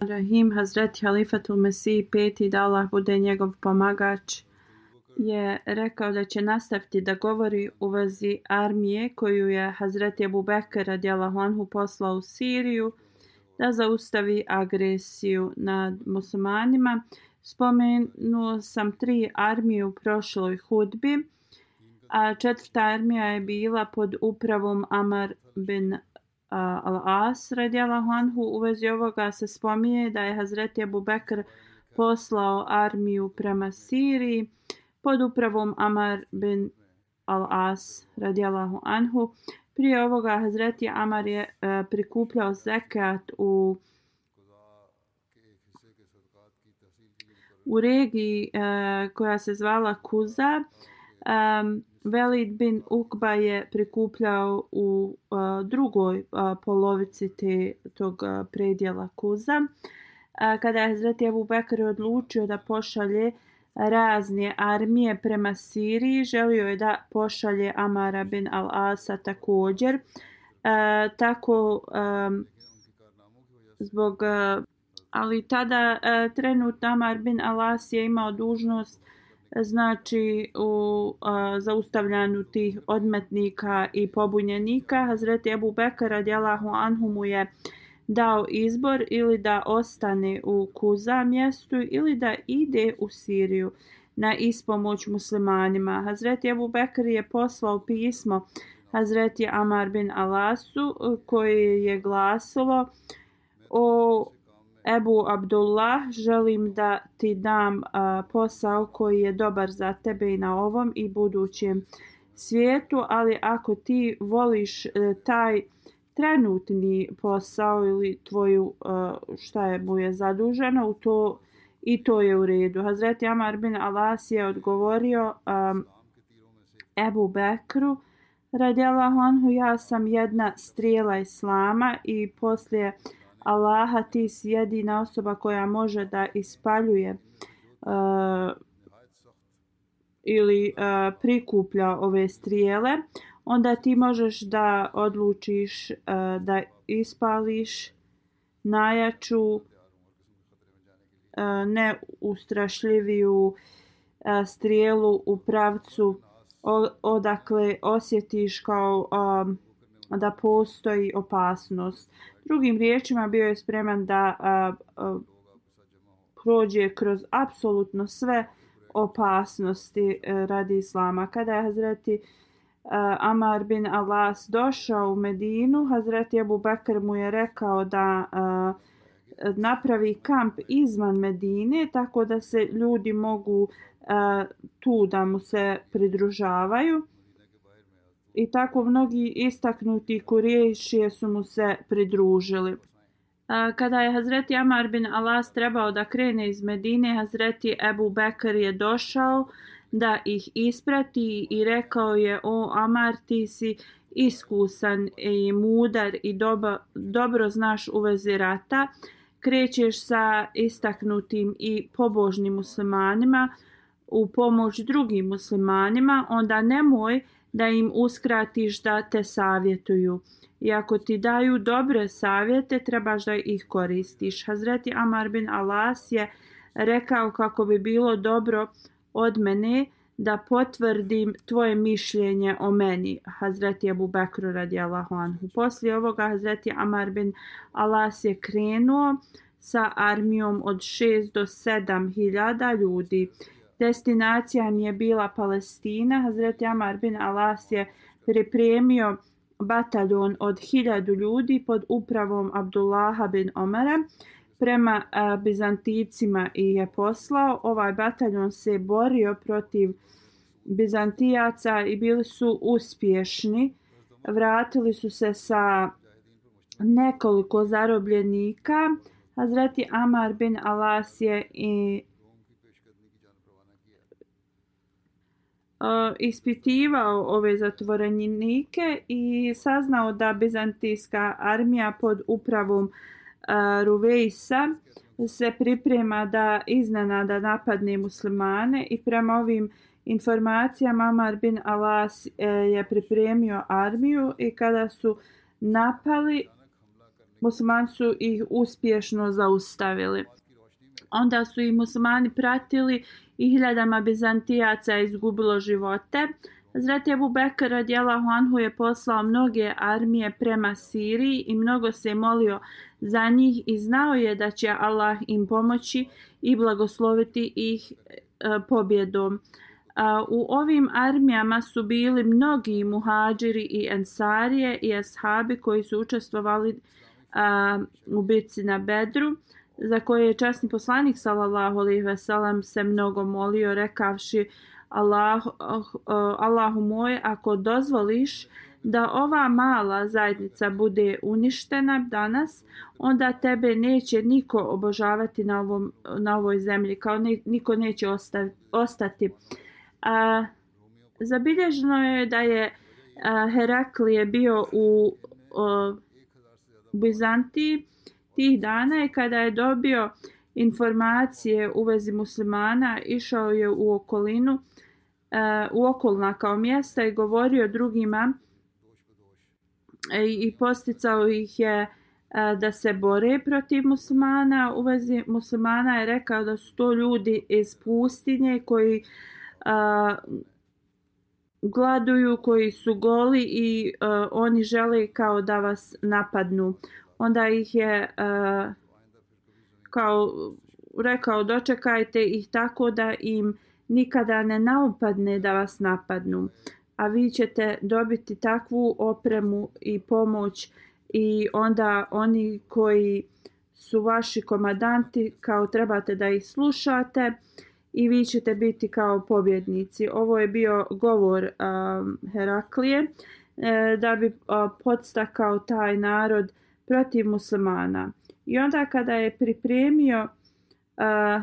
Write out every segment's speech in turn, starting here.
Rahim Hazret Halifatul Mesih peti da Allah bude njegov pomagač je rekao da će nastaviti da govori u vezi armije koju je Hazret Abu Bekr radijalahu anhu poslao u Siriju da zaustavi agresiju nad muslimanima. Spomenuo sam tri armije u prošloj hudbi, a četvrta armija je bila pod upravom Amar bin Al-As radijalahu anhu. U vezi ovoga se spominje da je Hazreti Abu Bekr poslao armiju prema Siriji pod upravom Amar bin Al-As radijalahu anhu. Prije ovoga Hazreti Amar je uh, prikupljao zekat u u regiji uh, koja se zvala Kuza. Um, Velid bin Ukba je prikupljao u uh, drugoj uh, polovici te, tog uh, predjela Kuza. Uh, kada je Hazreti Abu Bekr odlučio da pošalje razne armije prema Siriji, želio je da pošalje Amara bin al-Asa također. Uh, tako um, zbog uh, ali tada e, trenutno Amar bin al-As je imao dužnost znači u a, zaustavljanju tih odmetnika i pobunjenika Hazreti Abu Bekr radijalahu anhu mu je dao izbor ili da ostane u Kuza mjestu ili da ide u Siriju na ispomoć muslimanima. Hazreti Abu Bekr je poslao pismo Hazreti Amar bin Alasu koje je glasilo o Ebu Abdullah, želim da ti dam a, posao koji je dobar za tebe i na ovom i budućem svijetu, ali ako ti voliš e, taj trenutni posao ili tvoju a, šta je mu je zaduženo, u to i to je u redu. Hazreti Amar bin Alas je odgovorio a, Ebu Bekru, radijalahu anhu, ja sam jedna strijela islama i poslije Allaha ti si jedina osoba koja može da ispaljuje uh, ili uh, prikuplja ove strijele, onda ti možeš da odlučiš uh, da ispališ najjaču, uh, neustrašljiviju uh, strijelu u pravcu odakle osjetiš kao um, da postoji opasnost. Drugim riječima bio je spreman da a, a, prođe kroz apsolutno sve opasnosti a, radi islama. Kada je Hazreti a, Amar bin Alas došao u Medinu, Hazreti Abu Bakr mu je rekao da a, napravi kamp izvan Medine tako da se ljudi mogu a, tu da mu se pridružavaju i tako mnogi istaknuti kuriješije su mu se pridružili. Kada je Hazreti Amar bin Alas trebao da krene iz Medine, Hazreti Ebu Bekr je došao da ih isprati i rekao je o Amar ti si iskusan i mudar i doba, dobro znaš u vezi rata, krećeš sa istaknutim i pobožnim muslimanima u pomoć drugim muslimanima, onda nemoj da im uskratiš da te savjetuju. I ako ti daju dobre savjete, trebaš da ih koristiš. Hazreti Amar bin Alas je rekao kako bi bilo dobro od mene da potvrdim tvoje mišljenje o meni, Hazreti Abu Bekru radijallahu anhu. Poslije ovoga Hazreti Amar bin Alas je krenuo sa armijom od 6 do 7 hiljada ljudi. Destinacija mi je bila Palestina. Hazreti Amar bin Alas je pripremio bataljon od hiljadu ljudi pod upravom Abdullaha bin Omara prema a, Bizanticima i je poslao. Ovaj bataljon se borio protiv Bizantijaca i bili su uspješni. Vratili su se sa nekoliko zarobljenika. Hazreti Amar bin Alas je i uh, ispitivao ove zatvorenike i saznao da bizantijska armija pod upravom uh, Ruvejsa se priprema da iznenada napadne muslimane i prema ovim informacijama Amar bin Alas e, je pripremio armiju i kada su napali muslimani su ih uspješno zaustavili. Onda su i muslimani pratili i hiljadama Bizantijaca izgubilo živote. Zrat Ebu Bekr radijalahu anhu je poslao mnoge armije prema Siriji i mnogo se molio za njih i znao je da će Allah im pomoći i blagosloviti ih e, pobjedom. E, u ovim armijama su bili mnogi muhađiri i ensarije i ashabi koji su učestvovali e, u bitci na Bedru za koje je časni poslanik sallallahu alejhi ve sellem se mnogo molio rekavši Allah oh, oh, Allahu moj ako dozvoliš da ova mala zajednica bude uništena danas onda tebe neće niko obožavati na ovom na ovoj zemlji kao ne, niko neće osta, ostati. A zabilježeno je da je a, Heraklije bio u a, Bizantiji tih dana je kada je dobio informacije u vezi muslimana, išao je u okolinu, e, u okolna kao mjesta i govorio drugima e, i posticao ih je e, da se bore protiv muslimana. U vezi muslimana je rekao da su to ljudi iz pustinje koji gladuju, koji su goli i oni žele kao da vas napadnu onda ih je uh, kao rekao dočekajte ih tako da im nikada ne naupadne da vas napadnu a vi ćete dobiti takvu opremu i pomoć i onda oni koji su vaši komadanti kao trebate da ih slušate i vi ćete biti kao pobjednici. Ovo je bio govor um, Heraklije e, da bi uh, podstakao taj narod uh, protiv muslimana. I onda kada je pripremio uh,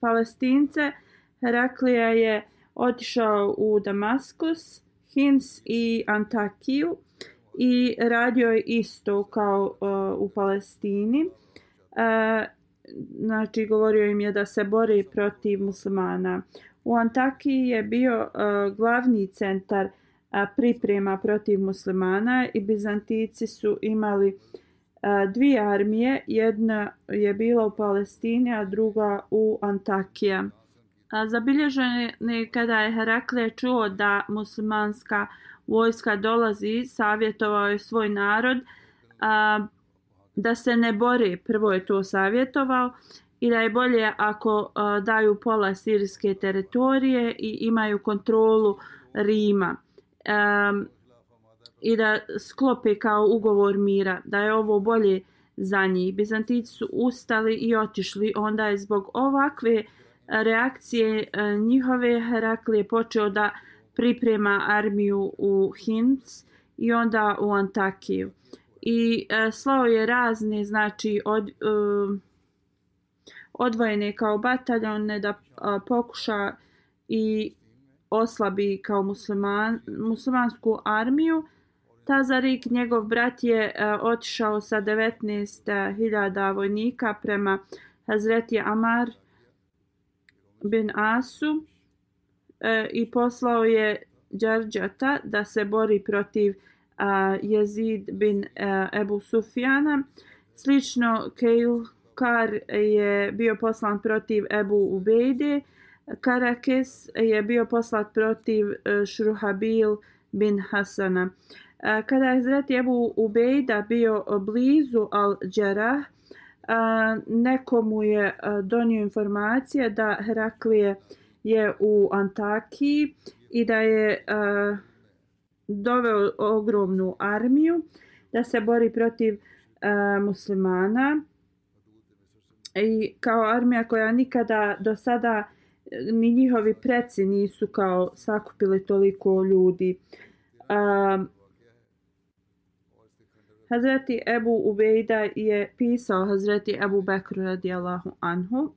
palestince, Heraklija je otišao u Damaskus, Hins i Antakiju i radio je isto kao a, u Palestini. Uh, znači, govorio im je da se bori protiv muslimana. U Antakiji je bio uh, glavni centar priprema protiv muslimana i Bizantici su imali dvije armije. Jedna je bila u Palestini, a druga u Antakija. Zabilježen je kada je Herakle čuo da muslimanska vojska dolazi, savjetovao je svoj narod da se ne bori. Prvo je to savjetovao i da je bolje ako daju pola sirijske teritorije i imaju kontrolu Rima um, i da sklope kao ugovor mira, da je ovo bolje za njih. Bizantici su ustali i otišli, onda je zbog ovakve reakcije njihove njihove Heraklije počeo da priprema armiju u Hinc i onda u Antakiju. I e, slao je razne, znači, od, e, odvojene kao bataljone da a, pokuša i oslabi kao musliman, muslimansku armiju. Tazarik, njegov brat je e, otišao sa 19.000 vojnika prema Hazreti Amar bin Asu e, i poslao je Đarđata da se bori protiv a, Jezid bin a, Ebu Sufjana. Slično Keilkar je bio poslan protiv Ebu Ubejde. Karakes je bio poslat protiv e, Šruhabil bin Hasana. E, kada je Zreti Ebu Ubejda bio blizu Al-Đerah, e, nekomu je donio informacije da Heraklije je u Antakiji i da je doveo ogromnu armiju da se bori protiv muslimana i kao armija koja nikada do sada ni njihovi preci nisu kao sakupili toliko ljudi. Um, Hazreti Ebu Ubejda je pisao Hazreti Ebu Bekru radijallahu anhu, uh,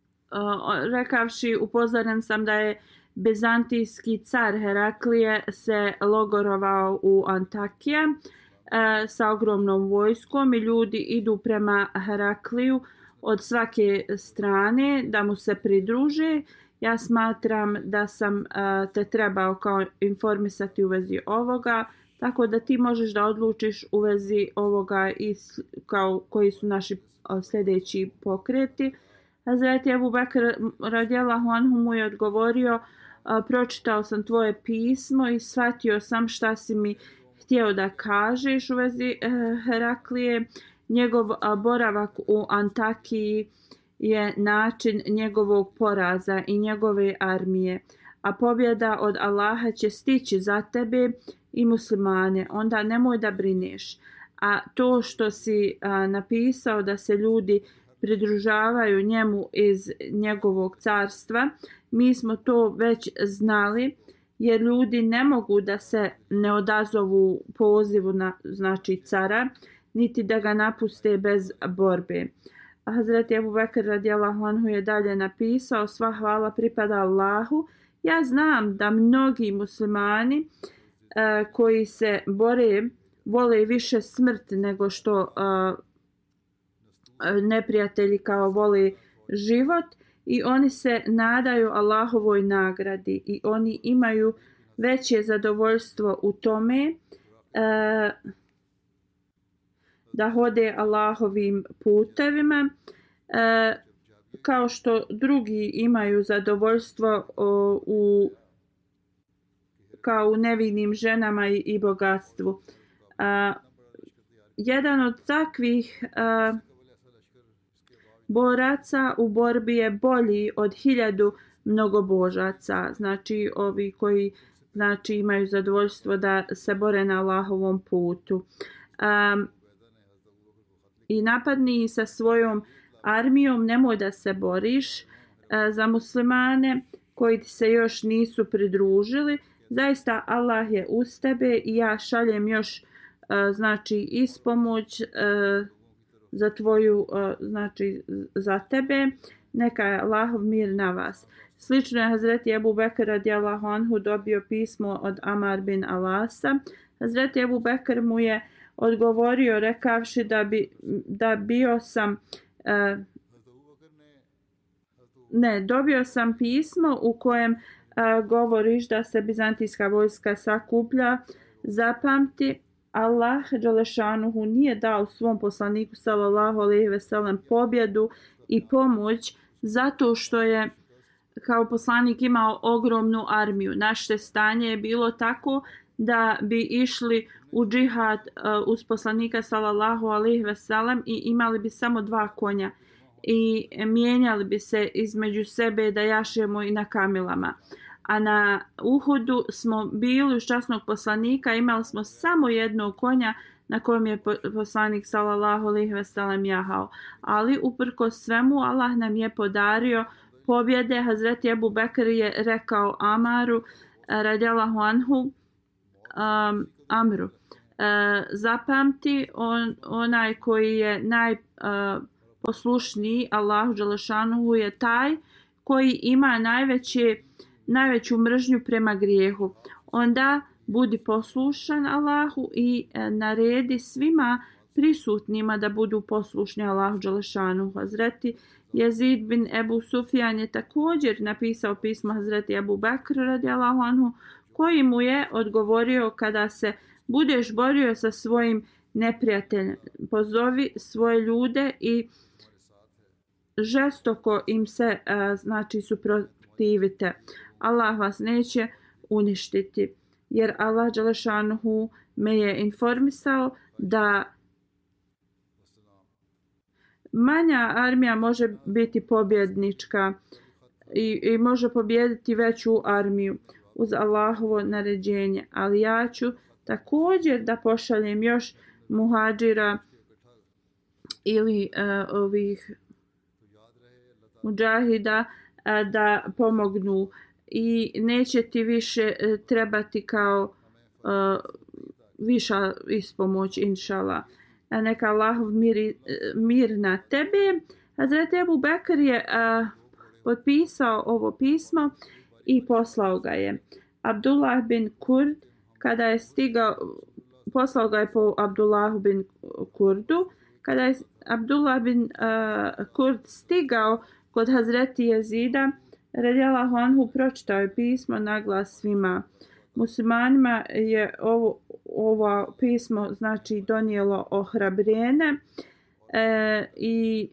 rekavši upozoren sam da je bizantijski car Heraklije se logorovao u Antakije uh, sa ogromnom vojskom i ljudi idu prema Herakliju od svake strane da mu se pridruže. Ja smatram da sam te trebao kao informisati u vezi ovoga. Tako da ti možeš da odlučiš u vezi ovoga i kao koji su naši sljedeći pokreti. Hazreti Abu Bakr radijallahu anhu mu je odgovorio pročitao sam tvoje pismo i shvatio sam šta si mi htio da kažeš u vezi e, Heraklije. Njegov boravak u Antakiji je način njegovog poraza i njegove armije. A pobjeda od Allaha će stići za tebe i muslimane, onda nemoj da brineš. A to što si a, napisao da se ljudi pridružavaju njemu iz njegovog carstva, mi smo to već znali, jer ljudi ne mogu da se ne odazovu pozivu na znači cara, niti da ga napuste bez borbe. Hazret Abu Bekr radijallahu anhu je dalje napisao sva hvala pripada Allahu. Ja znam da mnogi muslimani e, koji se bore, vole više smrt nego što e, neprijatelji kao vole život i oni se nadaju Allahovoj nagradi i oni imaju veće zadovoljstvo u tome E, da hode Allahovim putevima e, kao što drugi imaju zadovoljstvo o, u kao u nevinim ženama i, i bogatstvu. A, jedan od takvih a, boraca u borbi je bolji od hiljadu mnogobožaca, znači ovi koji znači imaju zadovoljstvo da se bore na Allahovom putu. A, I napadni sa svojom armijom, nemoj da se boriš e, za muslimane koji ti se još nisu pridružili, Zaista Allah je uz tebe i ja šaljem još e, znači ispomoć e, za tvoju znači za tebe. Neka je Allahov mir na vas. Slično je Hazreti Ebu Bekr radijallahu anhu dobio pismo od Amar bin Alasa. Hazreti Ebu Bekr mu je odgovorio rekavši da bi da bio sam uh, ne, dobio sam pismo u kojem a, govoriš da se bizantijska vojska sakuplja, zapamti Allah Đalešanuhu nije dao svom poslaniku sallallahu alejhi ve sellem pobjedu i pomoć zato što je kao poslanik imao ogromnu armiju. Naše stanje je bilo tako da bi išli u džihad uh, uz poslanika sallallahu alaihi ve sellem i imali bi samo dva konja i mijenjali bi se između sebe da jašemo i na kamilama. A na Uhudu smo bili uz časnog poslanika, imali smo samo jednog konja na kojem je poslanik sallallahu alaihi ve sellem jahao. Ali uprko svemu Allah nam je podario pobjede. Hazreti Abu Bekr je rekao Amaru e, radijalahu anhu um, Amru. E, zapamti on, onaj koji je najposlušniji e, Allahu Đelešanu je taj koji ima najveće najveću mržnju prema grijehu. Onda budi poslušan Allahu i e, naredi svima prisutnima da budu poslušni Allahu Đalešanu. Hazreti Jezid bin Ebu Sufjan je također napisao pismo Hazreti Ebu Bekr radi Allahu anhu koji mu je odgovorio kada se budeš borio sa svojim neprijateljem. Pozovi svoje ljude i žestoko im se a, znači suprotivite. Allah vas neće uništiti. Jer Allah Đelešanuhu me je informisao da manja armija može biti pobjednička i, i može pobjediti veću armiju uz Allahovo naređenje. Ali ja ću također da pošaljem još muhađira ili uh, ovih muđahida uh, e, da pomognu i neće ti više uh, trebati kao uh, viša ispomoć inšala. Neka Allahov mir, mir na tebe. Hazreti Abu Bekr je uh, potpisao ovo pismo i poslao ga je. Abdullah bin Kurd kada je stigao poslao ga je po Abdullahu bin Kurdu. Kada je Abdullah bin uh, Kurd stigao kod Hazreti Jezida, radijala Honhu pročitao je pismo na glas svima. Muslimanima je ovo, ovo pismo znači donijelo ohrabrijene e, eh, i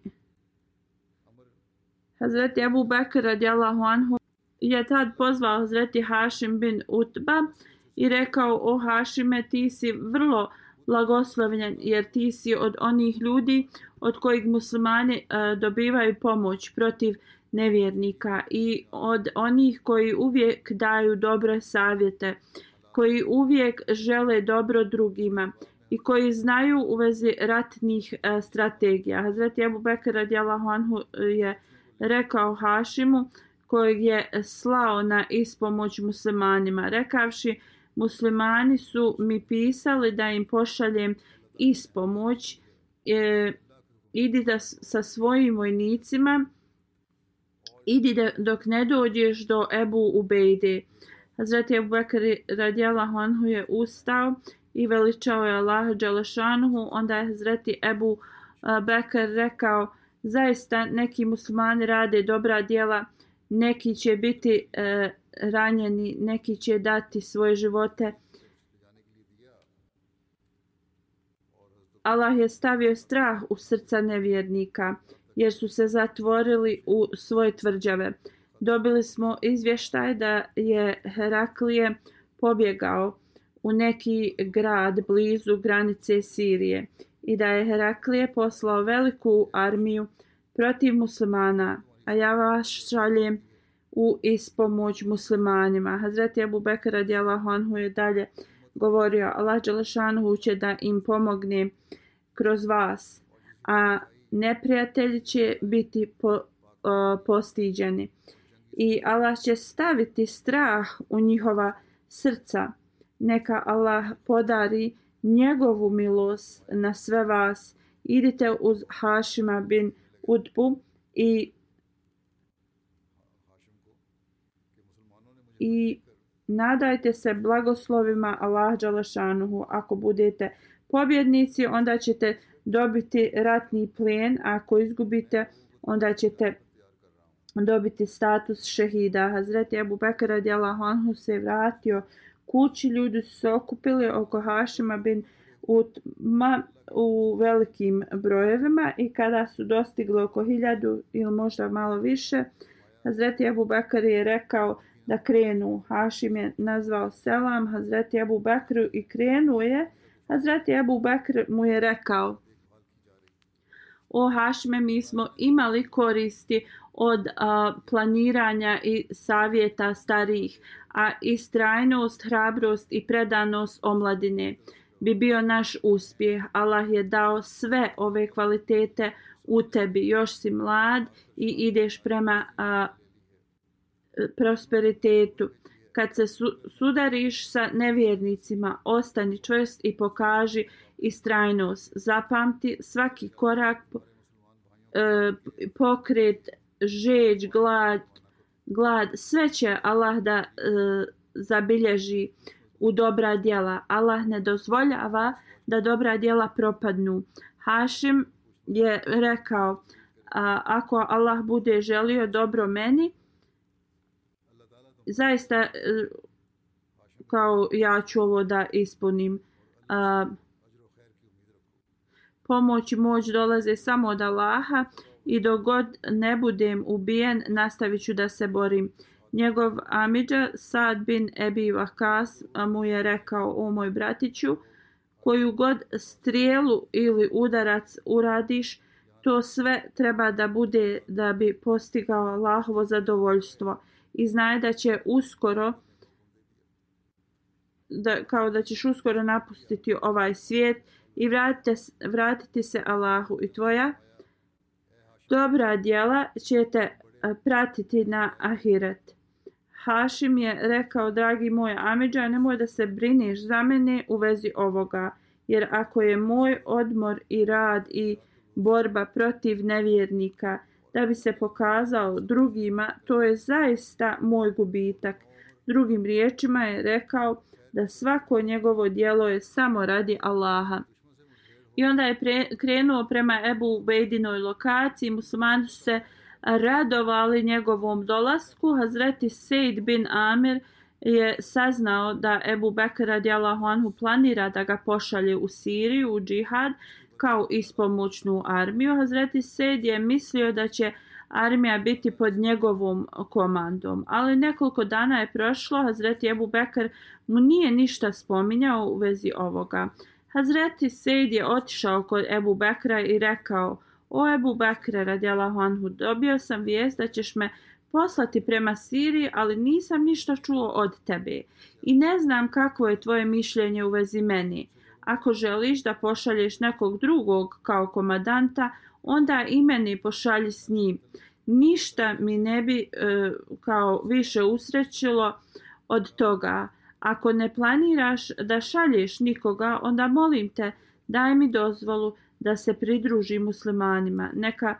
Hazreti Abu Bakr radijallahu anhu je tad pozvao Hazreti Hašim bin Utba i rekao o Hašime ti si vrlo blagoslovljen jer ti si od onih ljudi od kojih muslimani e, dobivaju pomoć protiv nevjernika i od onih koji uvijek daju dobre savjete, koji uvijek žele dobro drugima i koji znaju u vezi ratnih e, strategija. Hazreti Abu Bekr radijallahu anhu e, je rekao Hašimu kojeg je slao na ispomoć muslimanima, rekavši muslimani su mi pisali da im pošaljem ispomoć, e, idi da sa svojim vojnicima, idi da, dok ne dođeš do Ebu Ubejde. Hazreti Ebu Bekr radijalahu anhu je ustao i veličao je Allah Đalešanuhu, onda je Hazreti Ebu e, Bekr rekao, zaista neki muslimani rade dobra djela, neki će biti e, ranjeni, neki će dati svoje živote. Allah je stavio strah u srca nevjernika, jer su se zatvorili u svoje tvrđave. Dobili smo izvještaj da je Heraklije pobjegao u neki grad blizu granice Sirije i da je Heraklije poslao veliku armiju protiv muslimana, a ja vas šaljem u ispomoć muslimanima. Hazreti Abu Bekr radijallahu anhu je dalje govorio Allah Đelešanhu će da im pomogne kroz vas, a neprijatelji će biti po, o, postiđeni. I Allah će staviti strah u njihova srca. Neka Allah podari njegovu milost na sve vas. Idite uz Hašima bin Udbu i i nadajte se blagoslovima Allah Đalašanuhu. Ako budete pobjednici, onda ćete dobiti ratni plen, a ako izgubite, onda ćete dobiti status šehida. Hazreti Abu Bekr radijallahu anhu se vratio kući, ljudi su se okupili oko Hašima bin Utma u velikim brojevima i kada su dostigli oko hiljadu ili možda malo više, Hazreti Abu Bekr je rekao da krenu. Hašim je nazvao selam Hazreti Abu Bekru i krenuo je. Hazreti Abu Bekr mu je rekao O Hašime, mi smo imali koristi od a, planiranja i savjeta starih, a istrajnost, hrabrost i predanost omladine bi bio naš uspjeh. Allah je dao sve ove kvalitete u tebi. Još si mlad i ideš prema a, prosperitetu. Kad se su, sudariš sa nevjernicima, ostani čvrst i pokaži istrajnost. Zapamti svaki korak, e, pokret, žeđ, glad, glad, sve će Allah da e, zabilježi u dobra djela. Allah ne dozvoljava da dobra djela propadnu. Hašim je rekao, a, ako Allah bude želio dobro meni, zaista e, kao ja ću ovo da ispunim. A, pomoć i moć dolaze samo od Allaha i dok god ne budem ubijen, nastavit ću da se borim. Njegov Amidža Sad bin Ebi Vakas mu je rekao, o moj bratiću, koju god strijelu ili udarac uradiš, to sve treba da bude da bi postigao Allahovo zadovoljstvo i znaje da će uskoro da, kao da ćeš uskoro napustiti ovaj svijet i vratite, vratiti se Allahu i tvoja dobra djela će te pratiti na ahiret. Hašim je rekao, dragi moj Amidža, nemoj da se briniš za mene u vezi ovoga, jer ako je moj odmor i rad i borba protiv nevjernika da bi se pokazao drugima, to je zaista moj gubitak. Drugim riječima je rekao da svako njegovo dijelo je samo radi Allaha. I onda je pre, krenuo prema Ebu Bejdinoj lokaciji, muslimani su se radovali njegovom dolasku. Hazreti Sejd bin Amir je saznao da Ebu Bekr radijalahu anhu planira da ga pošalje u Siriju, u džihad, kao ispomoćnu armiju. Hazreti Sejd je mislio da će armija biti pod njegovom komandom. Ali nekoliko dana je prošlo, Hazreti Ebu Bekr mu nije ništa spominjao u vezi ovoga. Hazreti Sejd je otišao kod Ebu Bekra i rekao, o Ebu Bekre, radijalahu anhu, dobio sam vijest da ćeš me poslati prema Siriji, ali nisam ništa čuo od tebe i ne znam kakvo je tvoje mišljenje u vezi meni. Ako želiš da pošalješ nekog drugog kao komadanta, onda i meni pošalji s njim. Ništa mi ne bi e, kao više usrećilo od toga. Ako ne planiraš da šalješ nikoga, onda molim te, daj mi dozvolu da se pridruži muslimanima. Neka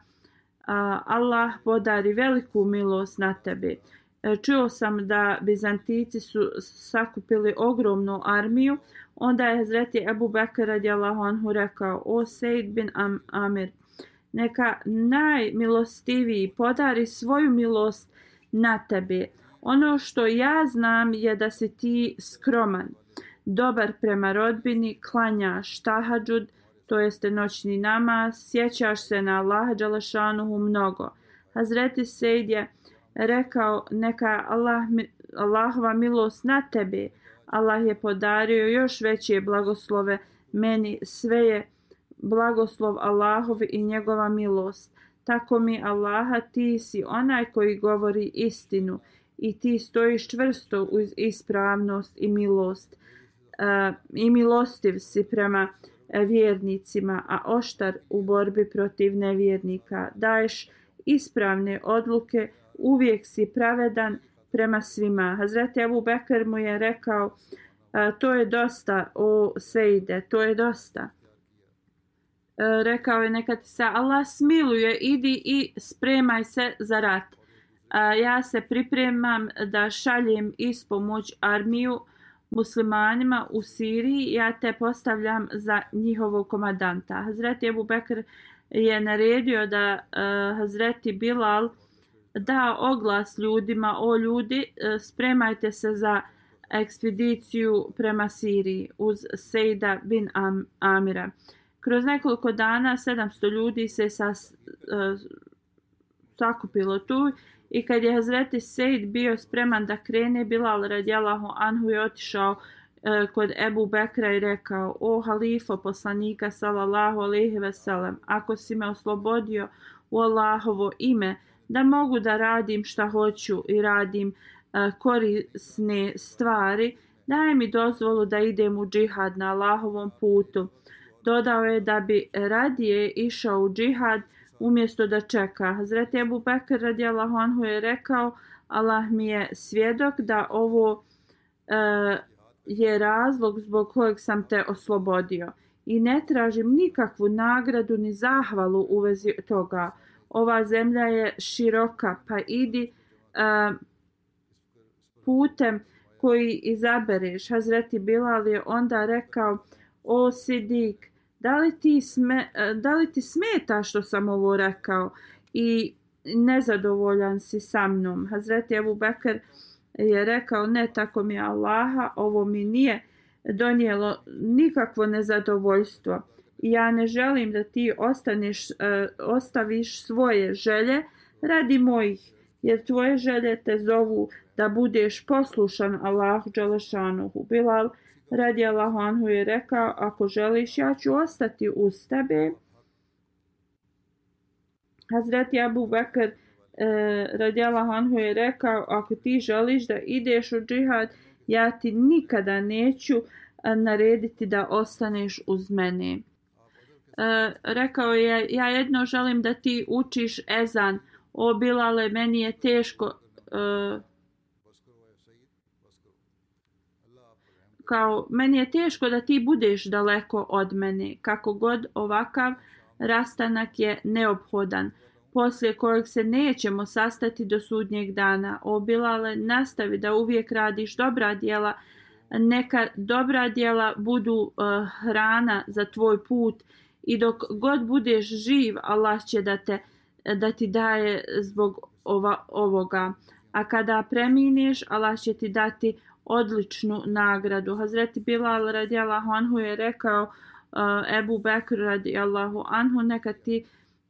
a, Allah podari veliku milost na tebi. E, čuo sam da Bizantici su sakupili ogromnu armiju, onda je Hazreti Ebu Bekr radijallahu anhu rekao, o Sejd bin Am Amir, neka najmilostiviji podari svoju milost na tebe. Ono što ja znam je da si ti skroman, dobar prema rodbini, klanjaš tahadžud, to jeste noćni namaz, sjećaš se na Allaha Đalašanuhu mnogo. Hazreti Sejd je rekao neka Allah, Allahova milost na tebe, Allah je podario još veće blagoslove meni, sve je blagoslov Allahovi i njegova milost. Tako mi Allaha ti si onaj koji govori istinu i ti stojiš čvrsto uz ispravnost i milost. E, I milostiv si prema vjernicima, a oštar u borbi protiv nevjernika. Daješ ispravne odluke, uvijek si pravedan prema svima. Hazreti Abu Bekr mu je rekao, to je dosta, o Sejde, to je dosta. E, rekao je, neka ti se Allah smiluje, idi i spremaj se za rat. Ja se pripremam da šaljem ispomoć armiju, muslimanima u Siriji, ja te postavljam za njihovog komadanta. Hazreti Abu Bekr je naredio da uh, Hazreti Bilal da oglas ljudima, o ljudi, e, spremajte se za ekspediciju prema Siriji uz Sejda bin Am Amira. Kroz nekoliko dana 700 ljudi se sa, uh, sakupilo tu I kad je Hazreti Sejd bio spreman da krene, Bilal radijalahu anhu je otišao uh, kod Ebu Bekra i rekao, o halifo poslanika sallallahu alaihi veselem, ako si me oslobodio u Allahovo ime, da mogu da radim šta hoću i radim e, korisne stvari, daj mi dozvolu da idem u džihad na Allahovom putu. Dodao je da bi radije išao u džihad, umjesto da čeka. Hazreti Abu Bakr radijallahu anhu je rekao Allah mi je svjedok da ovo e, je razlog zbog kojeg sam te oslobodio i ne tražim nikakvu nagradu ni zahvalu u vezi toga. Ova zemlja je široka pa idi a, putem koji izabereš. Hazreti Bilal je onda rekao o Sidik, da li ti, sme, da li ti smeta što sam ovo rekao i nezadovoljan si sa mnom. Hazreti Abu Bekr je rekao ne tako mi Allaha, ovo mi nije donijelo nikakvo nezadovoljstvo. Ja ne želim da ti ostaneš, e, ostaviš svoje želje radi mojih, jer tvoje želje te zovu da budeš poslušan Allahu Đalešanuhu. Bilal radi Allahu Anhu je rekao, ako želiš ja ću ostati uz tebe. Hazreti Abu Bakr e, radi Allahu Anhu je rekao, ako ti želiš da ideš u džihad, ja ti nikada neću narediti da ostaneš uz mene. E, rekao je, ja jedno želim da ti učiš ezan, o Bilale, meni je teško e, kao meni je teško da ti budeš daleko od mene, kako god ovakav rastanak je neophodan, poslije kojeg se nećemo sastati do sudnjeg dana. Obilale, nastavi da uvijek radiš dobra djela, neka dobra djela budu uh, hrana za tvoj put i dok god budeš živ, Allah će da, te, da ti daje zbog ova, ovoga. A kada premineš, Allah će ti dati odličnu nagradu. Hazreti Bilal radijallahu anhu je rekao uh, Ebu Bekr radijallahu anhu neka ti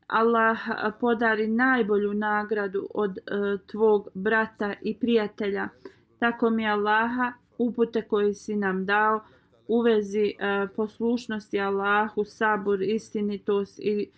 Allah uh, podari najbolju nagradu od uh, tvog brata i prijatelja. Tako mi Allaha upute koji si nam dao u vezi e, poslušnosti Allahu, sabur, istinitost i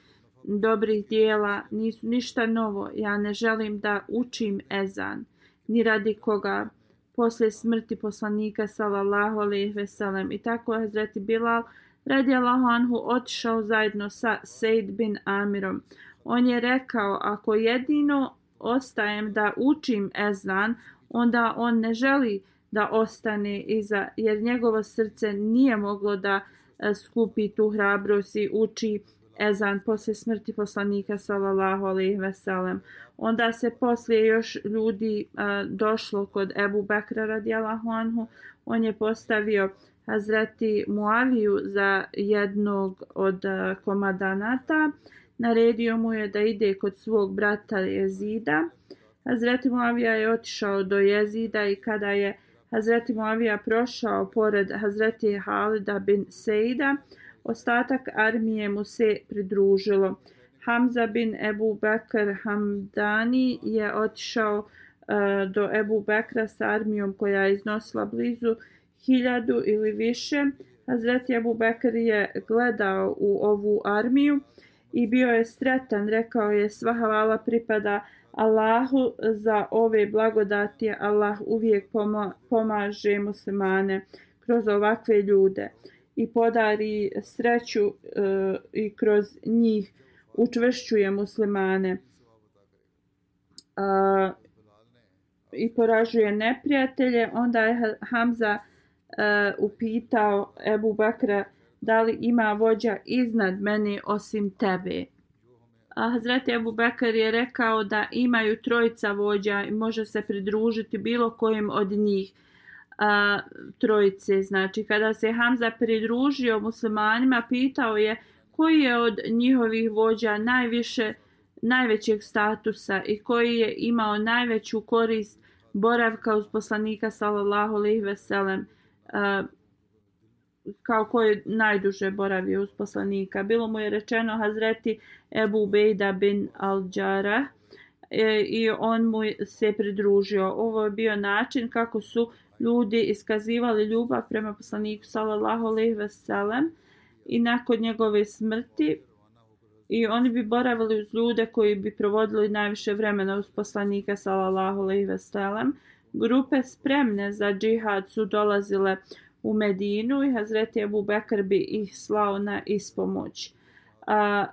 dobrih dijela nisu ništa novo. Ja ne želim da učim ezan ni radi koga posle smrti poslanika sallallahu alejhi ve sellem i tako Hazreti Bilal radijallahu anhu otišao zajedno sa Sejd bin Amirom. On je rekao ako jedino ostajem da učim ezan, onda on ne želi da ostane iza, jer njegovo srce nije moglo da e, skupi tu hrabrost i uči ezan posle smrti poslanika sallallahu alejhi ve sellem. Onda se poslije još ljudi a, došlo kod Ebu Bekra radijallahu anhu. On je postavio Hazreti Muaviju za jednog od a, komadanata. Naredio mu je da ide kod svog brata Jezida. Hazreti Muavija je otišao do Jezida i kada je Hazreti Muavija prošao pored Hazreti Halida bin Seida, Ostatak armije mu se pridružilo. Hamza bin Ebu Bekr Hamdani je otišao uh, do Ebu Bekra sa armijom koja je iznosila blizu hiljadu ili više. Hazreti Ebu Bekr je gledao u ovu armiju i bio je sretan. Rekao je sva hvala pripada Allahu za ove blagodati. Allah uvijek pomaže muslimane kroz ovakve ljude i podari sreću e, i kroz njih učvršćuje muslimane e, i poražuje neprijatelje, onda je Hamza e, upitao Ebu Bakra da li ima vođa iznad meni osim tebe. A Hazreti Ebu Bekar je rekao da imaju trojica vođa i može se pridružiti bilo kojim od njih a, trojice. Znači, kada se Hamza pridružio muslimanima, pitao je koji je od njihovih vođa najviše, najvećeg statusa i koji je imao najveću korist boravka uz poslanika sallallahu alejhi ve sellem Uh, kao ko je najduže boravio uz poslanika. Bilo mu je rečeno Hazreti Ebu Bejda bin Al-Đara e, i on mu se pridružio. Ovo je bio način kako su ljudi iskazivali ljubav prema poslaniku sallallahu alejhi ve sellem i nakon njegove smrti i oni bi boravili uz ljude koji bi provodili najviše vremena uz poslanika sallallahu alejhi ve sellem grupe spremne za džihad su dolazile u Medinu i Hazreti Abu Bekr bi ih slao na ispomoć. A,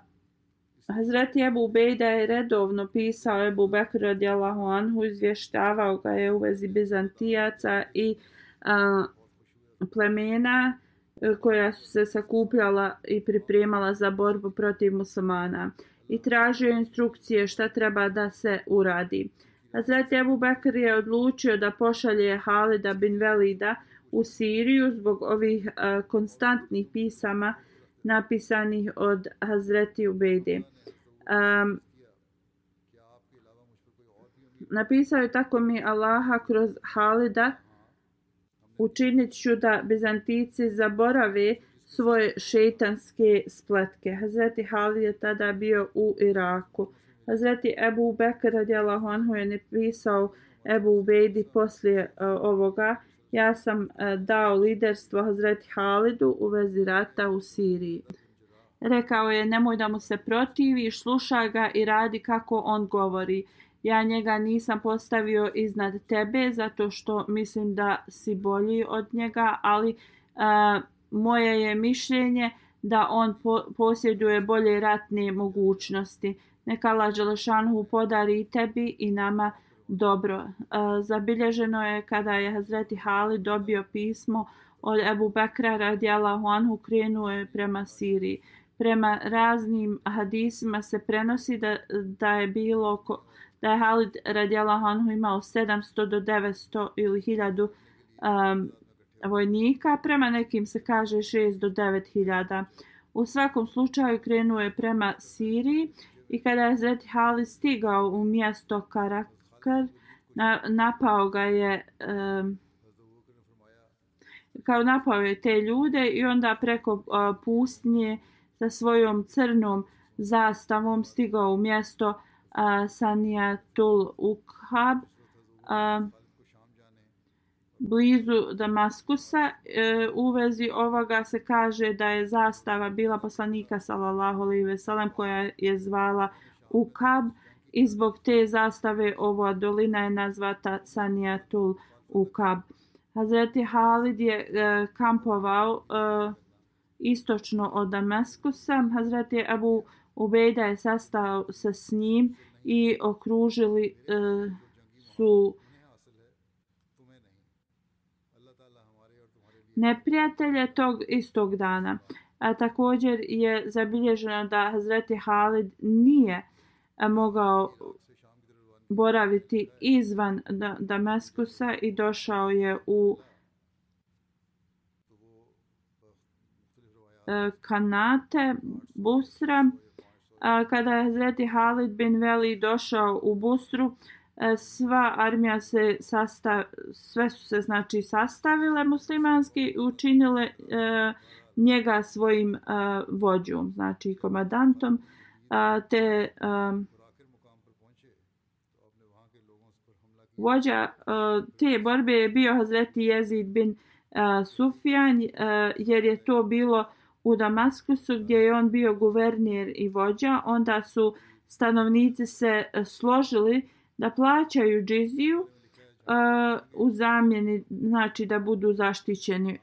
Hazreti Ebu Bejda je redovno pisao Ebu Bekr radijallahu anhu, izvještavao ga je u vezi Bizantijaca i a, plemena e, koja su se sakupljala i pripremala za borbu protiv muslimana i tražio instrukcije šta treba da se uradi. Hazreti Ebu Bekr je odlučio da pošalje Halida bin Velida u Siriju zbog ovih e, konstantnih pisama napisanih od Hazreti Ubejde. Um, Napisao je tako mi Allaha kroz Halida učinit ću da Bizantici zaborave svoje šeitanske spletke. Hazreti Halid je tada bio u Iraku. Hazreti Ebu Bekr radijalahu anhu je napisao Ebu Ubejdi poslije uh, ovoga. Ja sam e, dao liderstvo Hazreti Halidu u vezi rata u Siriji. Rekao je nemoj da mu se protivi, slušaj ga i radi kako on govori. Ja njega nisam postavio iznad tebe zato što mislim da si bolji od njega, ali uh, moje je mišljenje da on po, posjeduje bolje ratne mogućnosti. Neka Allah Đelešanhu podari i tebi i nama dobro. E, zabilježeno je kada je Hazreti Hali dobio pismo od Ebu Bekra radijalahu anhu krenuo je prema Siriji. Prema raznim hadisima se prenosi da, da je bilo da je Halid radijalahu anhu imao 700 do 900 ili 1000 um, vojnika, prema nekim se kaže 6 do 9 hiljada. U svakom slučaju krenuo je prema Siriji i kada je Zeti Halid stigao u mjesto Karakar, na, napao ga je um, kao napao je te ljude i onda preko uh, pustinje sa svojom crnom zastavom stigao u mjesto eh, uh, Sanijatul Ukhab uh, blizu Damaskusa. E, u vezi ovoga se kaže da je zastava bila poslanika sallallahu alejhi ve sellem koja je zvala Ukab i zbog te zastave ova dolina je nazvata Sanijatul Ukab. Hazreti Halid je e, kampovao e, istočno od Damaskusa. Hazreti Abu Ubejda je sastao se s njim i okružili e, su neprijatelje tog istog dana. A također je zabilježeno da Hazreti Halid nije mogao boraviti izvan Damaskusa i došao je u e, Kanate, Busra. Kada je Hazreti Halid bin Veli došao u Busru, e, sva armija se sastav, sve su se znači sastavile muslimanski i učinile e, njega svojim e, vođom, znači komadantom, e, te vođa te borbe je bio Hazreti Jezid bin Sufjan, jer je to bilo u Damaskusu gdje je on bio guverner i vođa, onda su stanovnici se složili da plaćaju džiziju u zamjeni, znači da budu zaštićeni.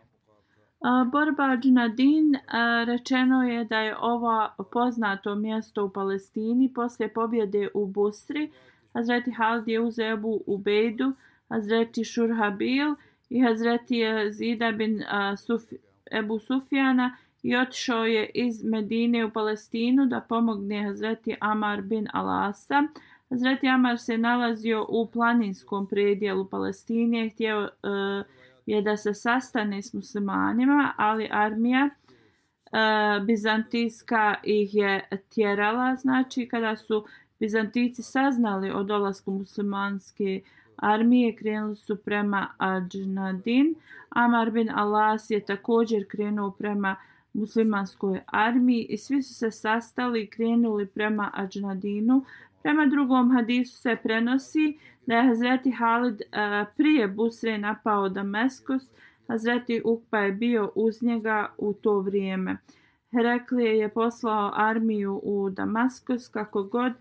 Uh, borba rečeno je da je ovo poznato mjesto u Palestini poslije pobjede u Busri. Hazreti Halid je uzeo Ebu Ubejdu, Hazreti Šurhabil i Hazreti Zida bin Sufi, Suf, Ebu Sufjana i otišao je iz Medine u Palestinu da pomogne Hazreti Amar bin Alasa. Hazreti Amar se nalazio u planinskom predijelu Palestine, htio uh, je da se sastane s muslimanima, ali armija e, bizantijska ih je tjerala. Znači, kada su bizantici saznali o dolasku muslimanske armije, krenuli su prema Adžnadin. Amar bin Alas je također krenuo prema muslimanskoj armiji i svi su se sastali i krenuli prema Adžnadinu. Prema drugom hadisu se prenosi da je Hazreti Halid eh, prije Busre napao Damaskus, Hazreti Ukpa je bio uz njega u to vrijeme. Heraklije je poslao armiju u Damaskus, kako god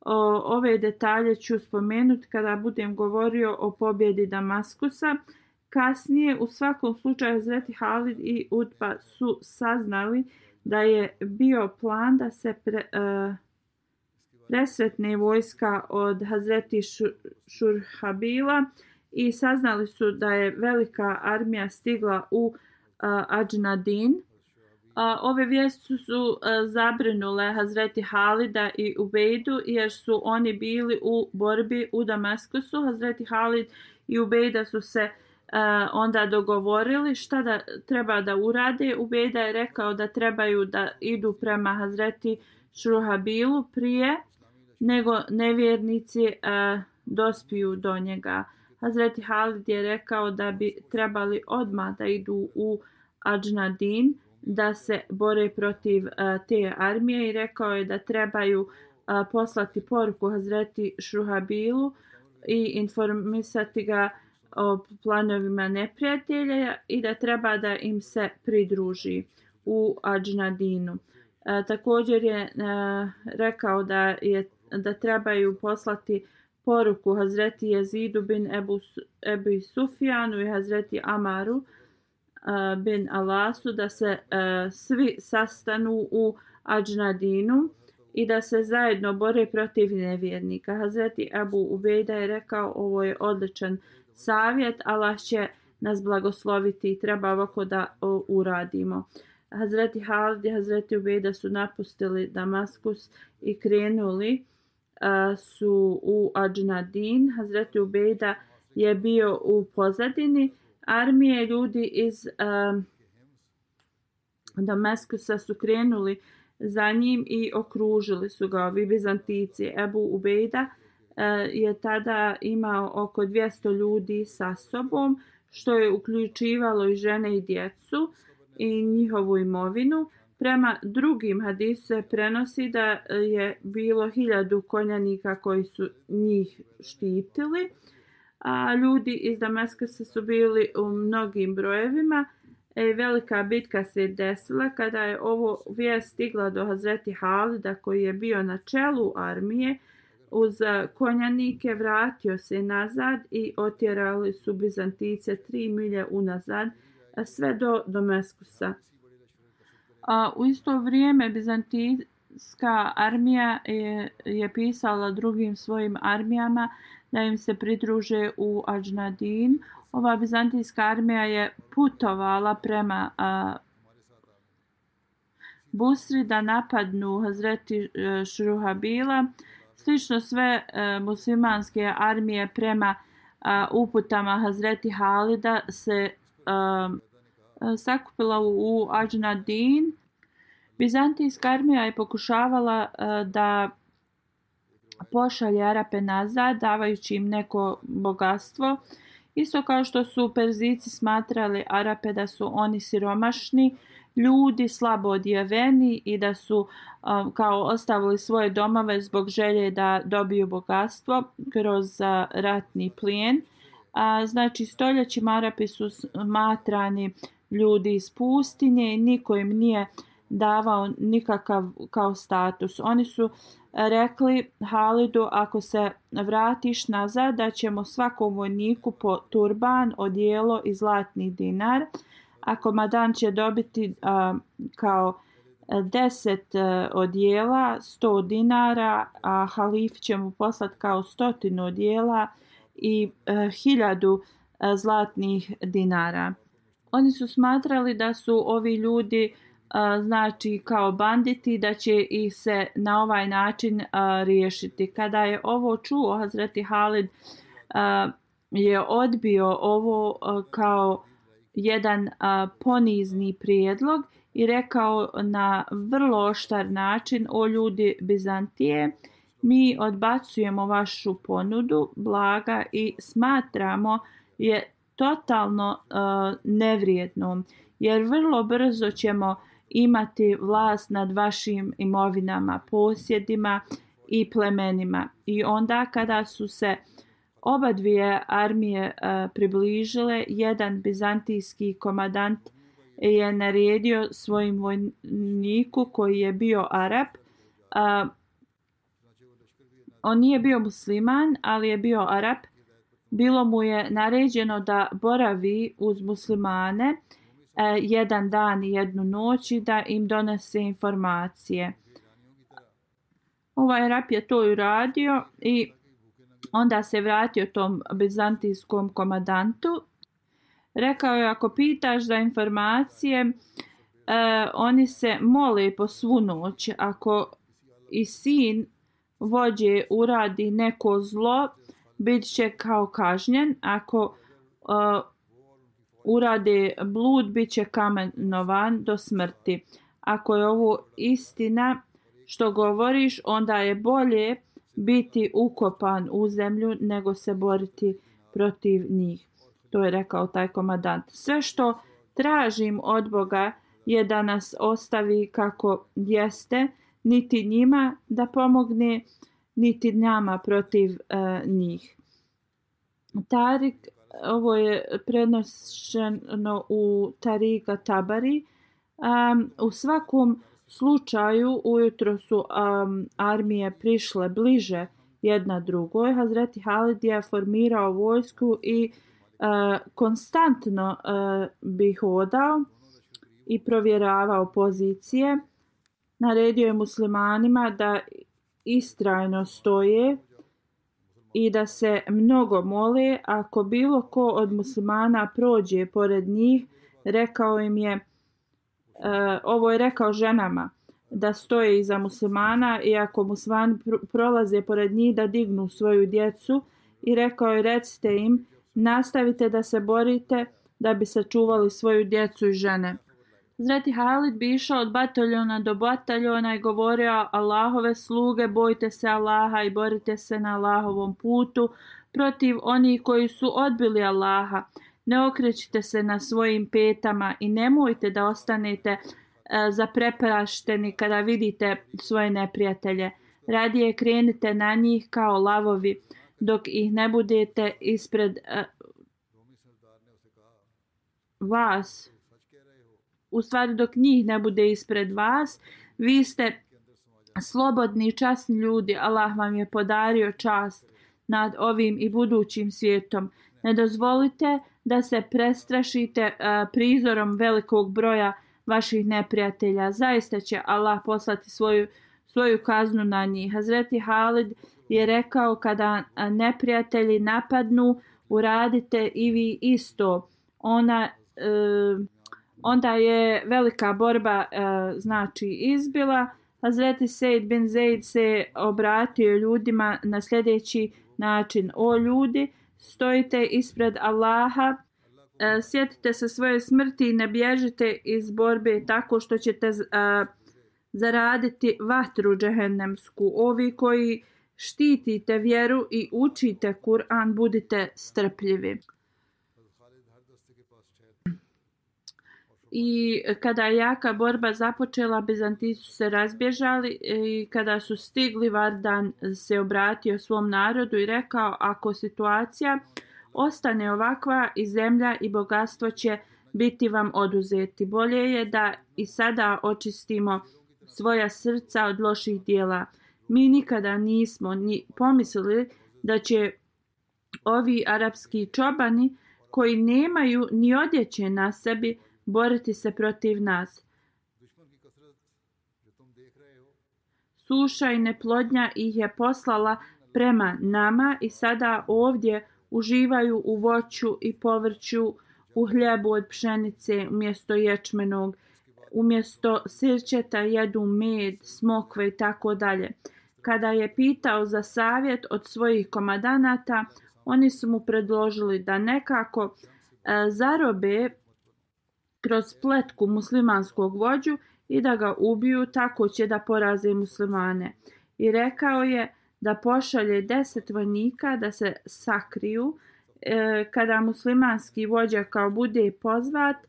o, ove detalje ću spomenuti kada budem govorio o pobjedi Damaskusa. Kasnije, u svakom slučaju, Hazreti Halid i Utba su saznali da je bio plan da se pre, uh, presretne vojska od Hazreti Šurhabila i saznali su da je velika armija stigla u uh, Ađnadin. Uh, ove vijesti su uh, zabrinule Hazreti Halida i Ubejdu jer su oni bili u borbi u Damaskusu. Hazreti Halid i Ubejda su se uh, onda dogovorili šta da treba da urade. Ubejda je rekao da trebaju da idu prema Hazreti Šruhabilu prije nego nevjernici e, dospiju do njega. Hazreti Halid je rekao da bi trebali odmah da idu u Ajnadin da se bore protiv e, te armije i rekao je da trebaju e, poslati poruku Hazreti Šruhabilu i informisati ga o planovima neprijatelja i da treba da im se pridruži u Ajnadinu. E, također je e, rekao da je da trebaju poslati poruku Hazreti Jezidu bin Ebu, Ebu Sufjanu i Hazreti Amaru eh, bin Alasu da se eh, svi sastanu u Ađnadinu i da se zajedno bore protiv nevjernika. Hazreti Abu Ubejda je rekao ovo je odličan savjet, Allah će nas blagosloviti i treba ovako da o, uradimo. Hazreti Halid i Hazreti Ubejda su napustili Damaskus i krenuli su u Adžnadin. Hazreti Ubejda je bio u pozadini armije ljudi iz a, Damaskusa su krenuli za njim i okružili su ga ovi Bizantici. Ebu Ubejda je tada imao oko 200 ljudi sa sobom, što je uključivalo i žene i djecu i njihovu imovinu. Prema drugim hadisu se prenosi da je bilo hiljadu konjanika koji su njih štitili, a ljudi iz Damaskasa su bili u mnogim brojevima. E, velika bitka se desila kada je ovo vijest stigla do Hazreti Halida koji je bio na čelu armije uz konjanike vratio se nazad i otjerali su Bizantice tri milje unazad sve do Domeskusa. A, u isto vrijeme Bizantijska armija je, je pisala drugim svojim armijama da im se pridruže u Ađnadin ova bizantijska armija je putovala prema a, Busri da napadnu Hazreti e, Šruhabila. Slično sve e, muslimanske armije prema a, uputama Hazreti Halida se a, sakupila u, u Ađnadin. Bizantijska armija je pokušavala da pošalje Arape nazad, davajući im neko bogatstvo. Isto kao što su Perzici smatrali Arape da su oni siromašni, ljudi slabo odjeveni i da su um, kao ostavili svoje domove zbog želje da dobiju bogatstvo kroz uh, ratni plijen. A, znači stoljećima Arapi su smatrani ljudi iz pustinje i niko im nije davao nikakav kao status. Oni su e, rekli Halidu ako se vratiš nazad da ćemo svakom vojniku po turban, odijelo i zlatni dinar. A komadan će dobiti a, kao e, 10 e, odijela, 100 dinara, a halif će mu poslati kao stotinu odijela i a, hiljadu a, zlatnih dinara. Oni su smatrali da su ovi ljudi znači kao banditi da će ih se na ovaj način riješiti. Kada je ovo čuo Hazreti Halid je odbio ovo kao jedan ponizni prijedlog i rekao na vrlo oštar način o ljudi Bizantije mi odbacujemo vašu ponudu blaga i smatramo je totalno e, uh, nevrijednom jer vrlo brzo ćemo imati vlast nad vašim imovinama, posjedima i plemenima. I onda kada su se oba dvije armije uh, približile, jedan bizantijski komadant je naredio svojim vojniku koji je bio Arab. Uh, on nije bio musliman, ali je bio Arab. Bilo mu je naređeno da boravi uz muslimane E, jedan dan i jednu noć i da im donese informacije. Ovaj rap je to uradio i onda se vratio tom bizantijskom komadantu. Rekao je ako pitaš za informacije, eh, oni se mole po svu noć. Ako i sin vođe uradi neko zlo, bit će kao kažnjen. Ako uh, urade blud, bit će kamenovan do smrti. Ako je ovo istina što govoriš, onda je bolje biti ukopan u zemlju nego se boriti protiv njih. To je rekao taj komadant. Sve što tražim od Boga je da nas ostavi kako jeste, niti njima da pomogne, niti dnjama protiv uh, njih. Tarik, ovo je prenošeno u Tarika Tabari. Um, u svakom slučaju ujutro su um, armije prišle bliže jedna drugoj. Hazreti Halid je formirao vojsku i uh, konstantno uh, bi hodao i provjeravao pozicije. Naredio je muslimanima da istrajno stoje i da se mnogo mole. Ako bilo ko od muslimana prođe pored njih, rekao im je, e, ovo je rekao ženama, da stoje iza muslimana i ako muslimani prolaze pored njih da dignu svoju djecu i rekao je recite im nastavite da se borite da bi sačuvali svoju djecu i žene. Zreti Halid bi išao od bataljona do bataljona i govorio Allahove sluge, bojte se Allaha i borite se na Allahovom putu protiv onih koji su odbili Allaha. Ne okrećite se na svojim petama i nemojte da ostanete e, zapreprašteni kada vidite svoje neprijatelje. Radije krenite na njih kao lavovi dok ih ne budete ispred e, vas u stvari dok njih ne bude ispred vas, vi ste slobodni i časni ljudi, Allah vam je podario čast nad ovim i budućim svijetom. Ne dozvolite da se prestrašite uh, prizorom velikog broja vaših neprijatelja. Zaista će Allah poslati svoju, svoju kaznu na njih. Hazreti Halid je rekao kada eh, neprijatelji napadnu, uradite i vi isto. Ona... Uh, onda je velika borba e, znači izbila. Hazreti Sejd bin Zaid se obratio ljudima na sljedeći način. O ljudi, stojite ispred Allaha, e, sjetite se svoje smrti i ne bježite iz borbe tako što ćete e, zaraditi vatru džehennemsku. Ovi koji štitite vjeru i učite Kur'an, budite strpljivi. I kada je jaka borba započela, Bizanti su se razbježali i kada su stigli, Vardan se obratio svom narodu i rekao, ako situacija ostane ovakva i zemlja i bogatstvo će biti vam oduzeti. Bolje je da i sada očistimo svoja srca od loših dijela. Mi nikada nismo ni pomislili da će ovi arapski čobani koji nemaju ni odjeće na sebi boriti se protiv nas. Suša i neplodnja ih je poslala prema nama i sada ovdje uživaju u voću i povrću, u hljebu od pšenice umjesto ječmenog, umjesto sirćeta jedu med, smokve i tako dalje. Kada je pitao za savjet od svojih komadanata, oni su mu predložili da nekako e, zarobe kroz pletku muslimanskog vođu i da ga ubiju, tako će da poraze muslimane. I rekao je da pošalje deset vojnika da se sakriju e, kada muslimanski vođa kao bude pozvat e,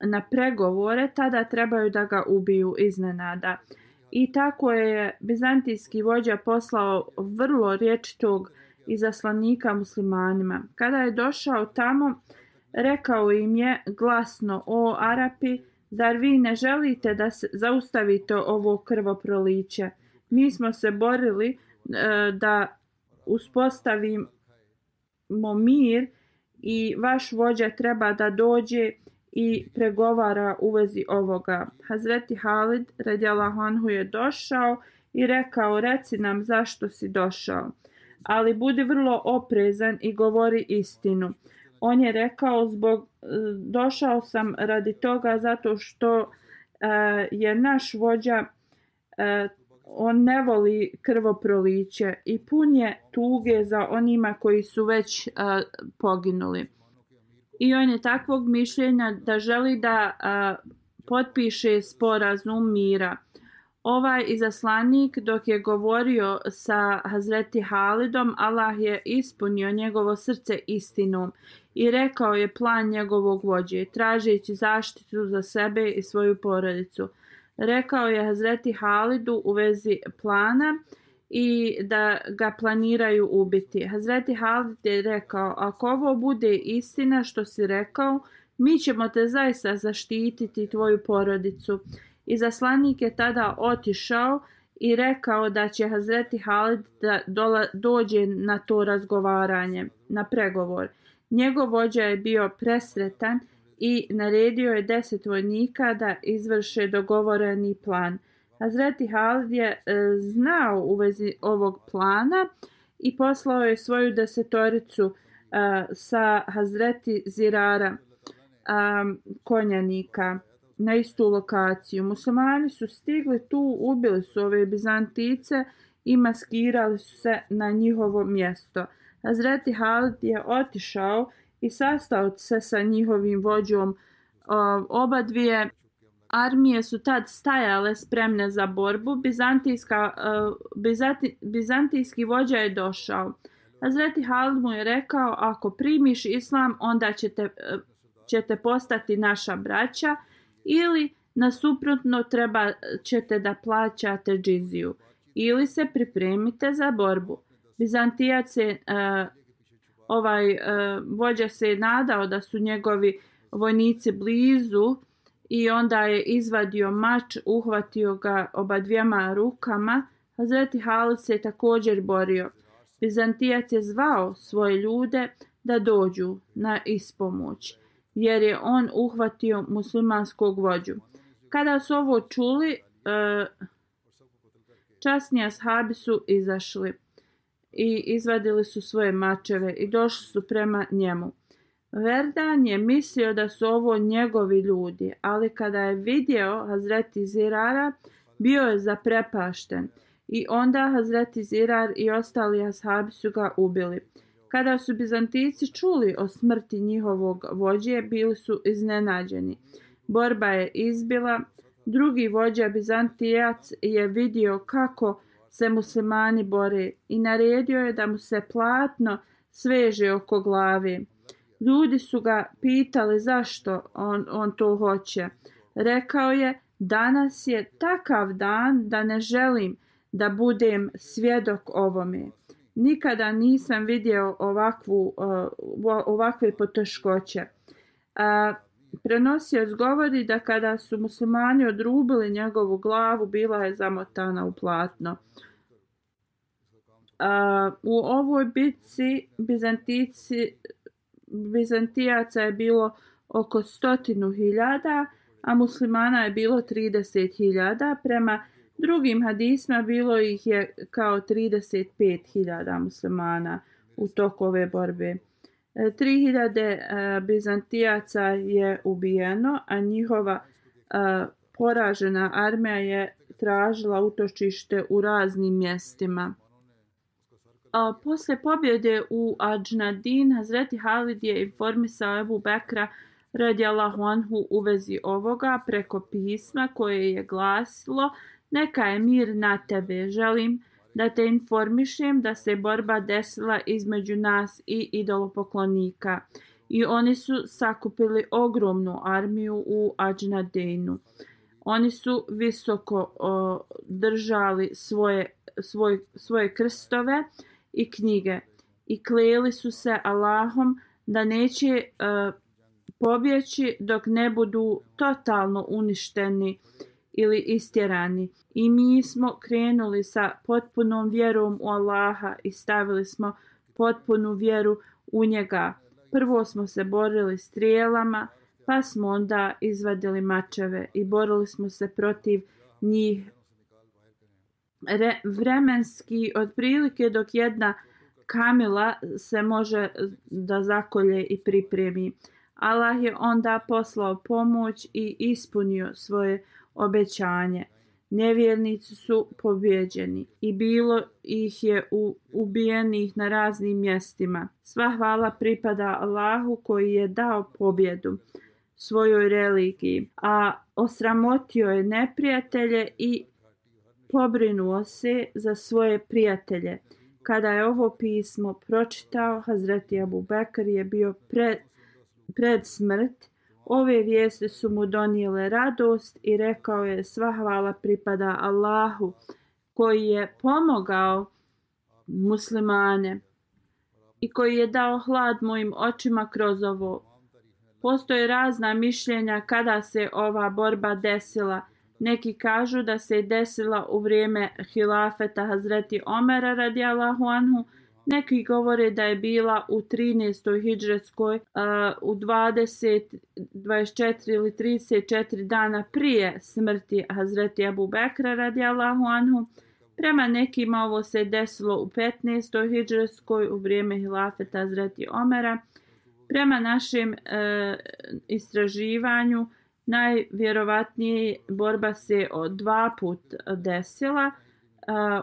na pregovore, tada trebaju da ga ubiju iznenada. I tako je bizantijski vođa poslao vrlo riječitog izaslanika muslimanima. Kada je došao tamo, Rekao im je glasno, o Arapi, zar vi ne želite da se zaustavite ovo krvoproliće? Mi smo se borili e, da uspostavimo mir i vaš vođa treba da dođe i pregovara u vezi ovoga. Hazreti Halid radjala anhu je došao i rekao reci nam zašto si došao. Ali budi vrlo oprezan i govori istinu on je rekao zbog e, došao sam radi toga zato što uh, je naš vođa uh, on ne voli krvoproliće i pun je tuge za onima koji su već uh, poginuli. I on je takvog mišljenja da želi da uh, potpiše sporazum mira. Ovaj izaslanik dok je govorio sa Hazreti Halidom, Allah je ispunio njegovo srce istinom i rekao je plan njegovog vođe, tražeći zaštitu za sebe i svoju porodicu. Rekao je Hazreti Halidu u vezi plana i da ga planiraju ubiti. Hazreti Halid je rekao, ako ovo bude istina što si rekao, mi ćemo te zaista zaštititi tvoju porodicu. I zaslanik je tada otišao i rekao da će Hazreti Halid da dola, dođe na to razgovaranje, na pregovor. Njegov vođa je bio presretan i naredio je deset vojnika da izvrše dogovoreni plan. Hazreti Halid je e, znao u vezi ovog plana i poslao je svoju desetoricu e, sa Hazreti Zirara e, konjanika na istu lokaciju. Muslimani su stigli tu, ubili su ove Bizantice i maskirali su se na njihovo mjesto. Hazreti Halid je otišao i sastao se sa njihovim vođom. Oba dvije armije su tad stajale spremne za borbu. Bizantijska, bizanti, bizantijski vođa je došao. Hazreti Halid mu je rekao, ako primiš islam, onda ćete, ćete postati naša braća ili nasuprotno treba ćete da plaćate džiziju ili se pripremite za borbu. Bizantijac je, uh, ovaj uh, vođa se je nadao da su njegovi vojnici blizu i onda je izvadio mač, uhvatio ga oba dvijema rukama. Hazreti Halid se je također borio. Bizantijac je zvao svoje ljude da dođu na ispomoć jer je on uhvatio muslimanskog vođu. Kada su ovo čuli, e, časni ashabi su izašli i izvadili su svoje mačeve i došli su prema njemu. Verdan je mislio da su ovo njegovi ljudi, ali kada je vidio Hazreti Zirara, bio je zaprepašten i onda Hazreti Zirar i ostali ashabi su ga ubili. Kada su Bizantici čuli o smrti njihovog vođe, bili su iznenađeni. Borba je izbila. Drugi vođa Bizantijac je vidio kako se muslimani bore i naredio je da mu se platno sveže oko glave. Ljudi su ga pitali zašto on, on to hoće. Rekao je, danas je takav dan da ne želim da budem svjedok ovome nikada nisam vidio ovakvu, eh, ovakve poteškoće. Eh, Prenosio govori da kada su muslimani odrubili njegovu glavu, bila je zamotana u platno. Eh, u ovoj bitci Bizantici, Bizantijaca je bilo oko stotinu hiljada, a muslimana je bilo 30 hiljada. Prema drugim hadisma bilo ih je kao 35.000 muslimana u toku ove borbe. E, 3000 e, Bizantijaca je ubijeno, a njihova e, poražena armija je tražila utočište u raznim mjestima. A posle pobjede u Adžnadin, Hazreti Halid je informisao Ebu Bekra radijallahu anhu u vezi ovoga preko pisma koje je glasilo Neka je mir na tebe. Želim da te informišem da se borba desila između nas i idolopoklonika. I oni su sakupili ogromnu armiju u Ađnadejnu. Oni su visoko o, držali svoje, svoj, svoje krstove i knjige i kleli su se Allahom da neće o, pobjeći dok ne budu totalno uništeni ili istjerani. I mi smo krenuli sa potpunom vjerom u Allaha i stavili smo potpunu vjeru u njega. Prvo smo se borili strijelama, pa smo onda izvadili mačeve i borili smo se protiv njih Re, vremenski otprilike dok jedna kamila se može da zakolje i pripremi. Allah je onda poslao pomoć i ispunio svoje obećanje. Nevjernici su pobjeđeni i bilo ih je u, ubijenih na raznim mjestima. Sva hvala pripada Allahu koji je dao pobjedu svojoj religiji, a osramotio je neprijatelje i pobrinuo se za svoje prijatelje. Kada je ovo pismo pročitao, Hazreti Abu Bekr je bio pred, pred smrt. Ove vijesti su mu donijele radost i rekao je sva hvala pripada Allahu koji je pomogao muslimane i koji je dao hlad mojim očima kroz ovo. Postoje razna mišljenja kada se ova borba desila. Neki kažu da se je desila u vrijeme hilafeta Hazreti Omera radijalahu anhu, neki govore da je bila u 13. hidžretskoj u 20, 24 ili 34 dana prije smrti Hazreti Abu Bekra radijallahu anhu. Prema nekima ovo se desilo u 15. hidžretskoj u vrijeme hilafeta Hazreti Omera. Prema našem e, istraživanju najvjerovatnije borba se od dva put desila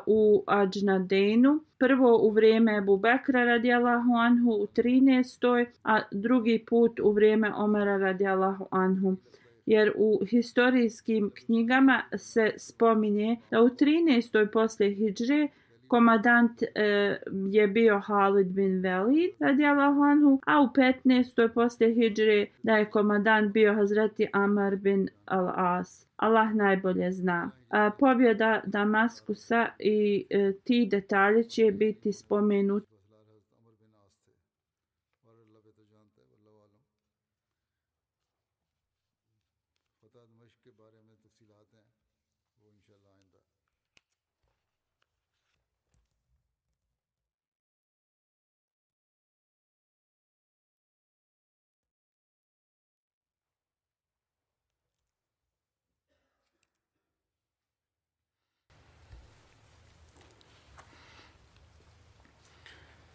u Ađnadenu. Prvo u vrijeme Ebu Bekra radijalahu anhu u 13. a drugi put u vrijeme Omara radijalahu anhu jer u historijskim knjigama se spominje da u 13. posle Hidžre komadant e, je bio Halid bin Velid radijallahu anhu, a u 15. poslije Hidžre da je komadant bio Hazreti Amar bin Al-As. Allah najbolje zna. A, pobjeda Damaskusa i e, ti detalje će biti spomenuti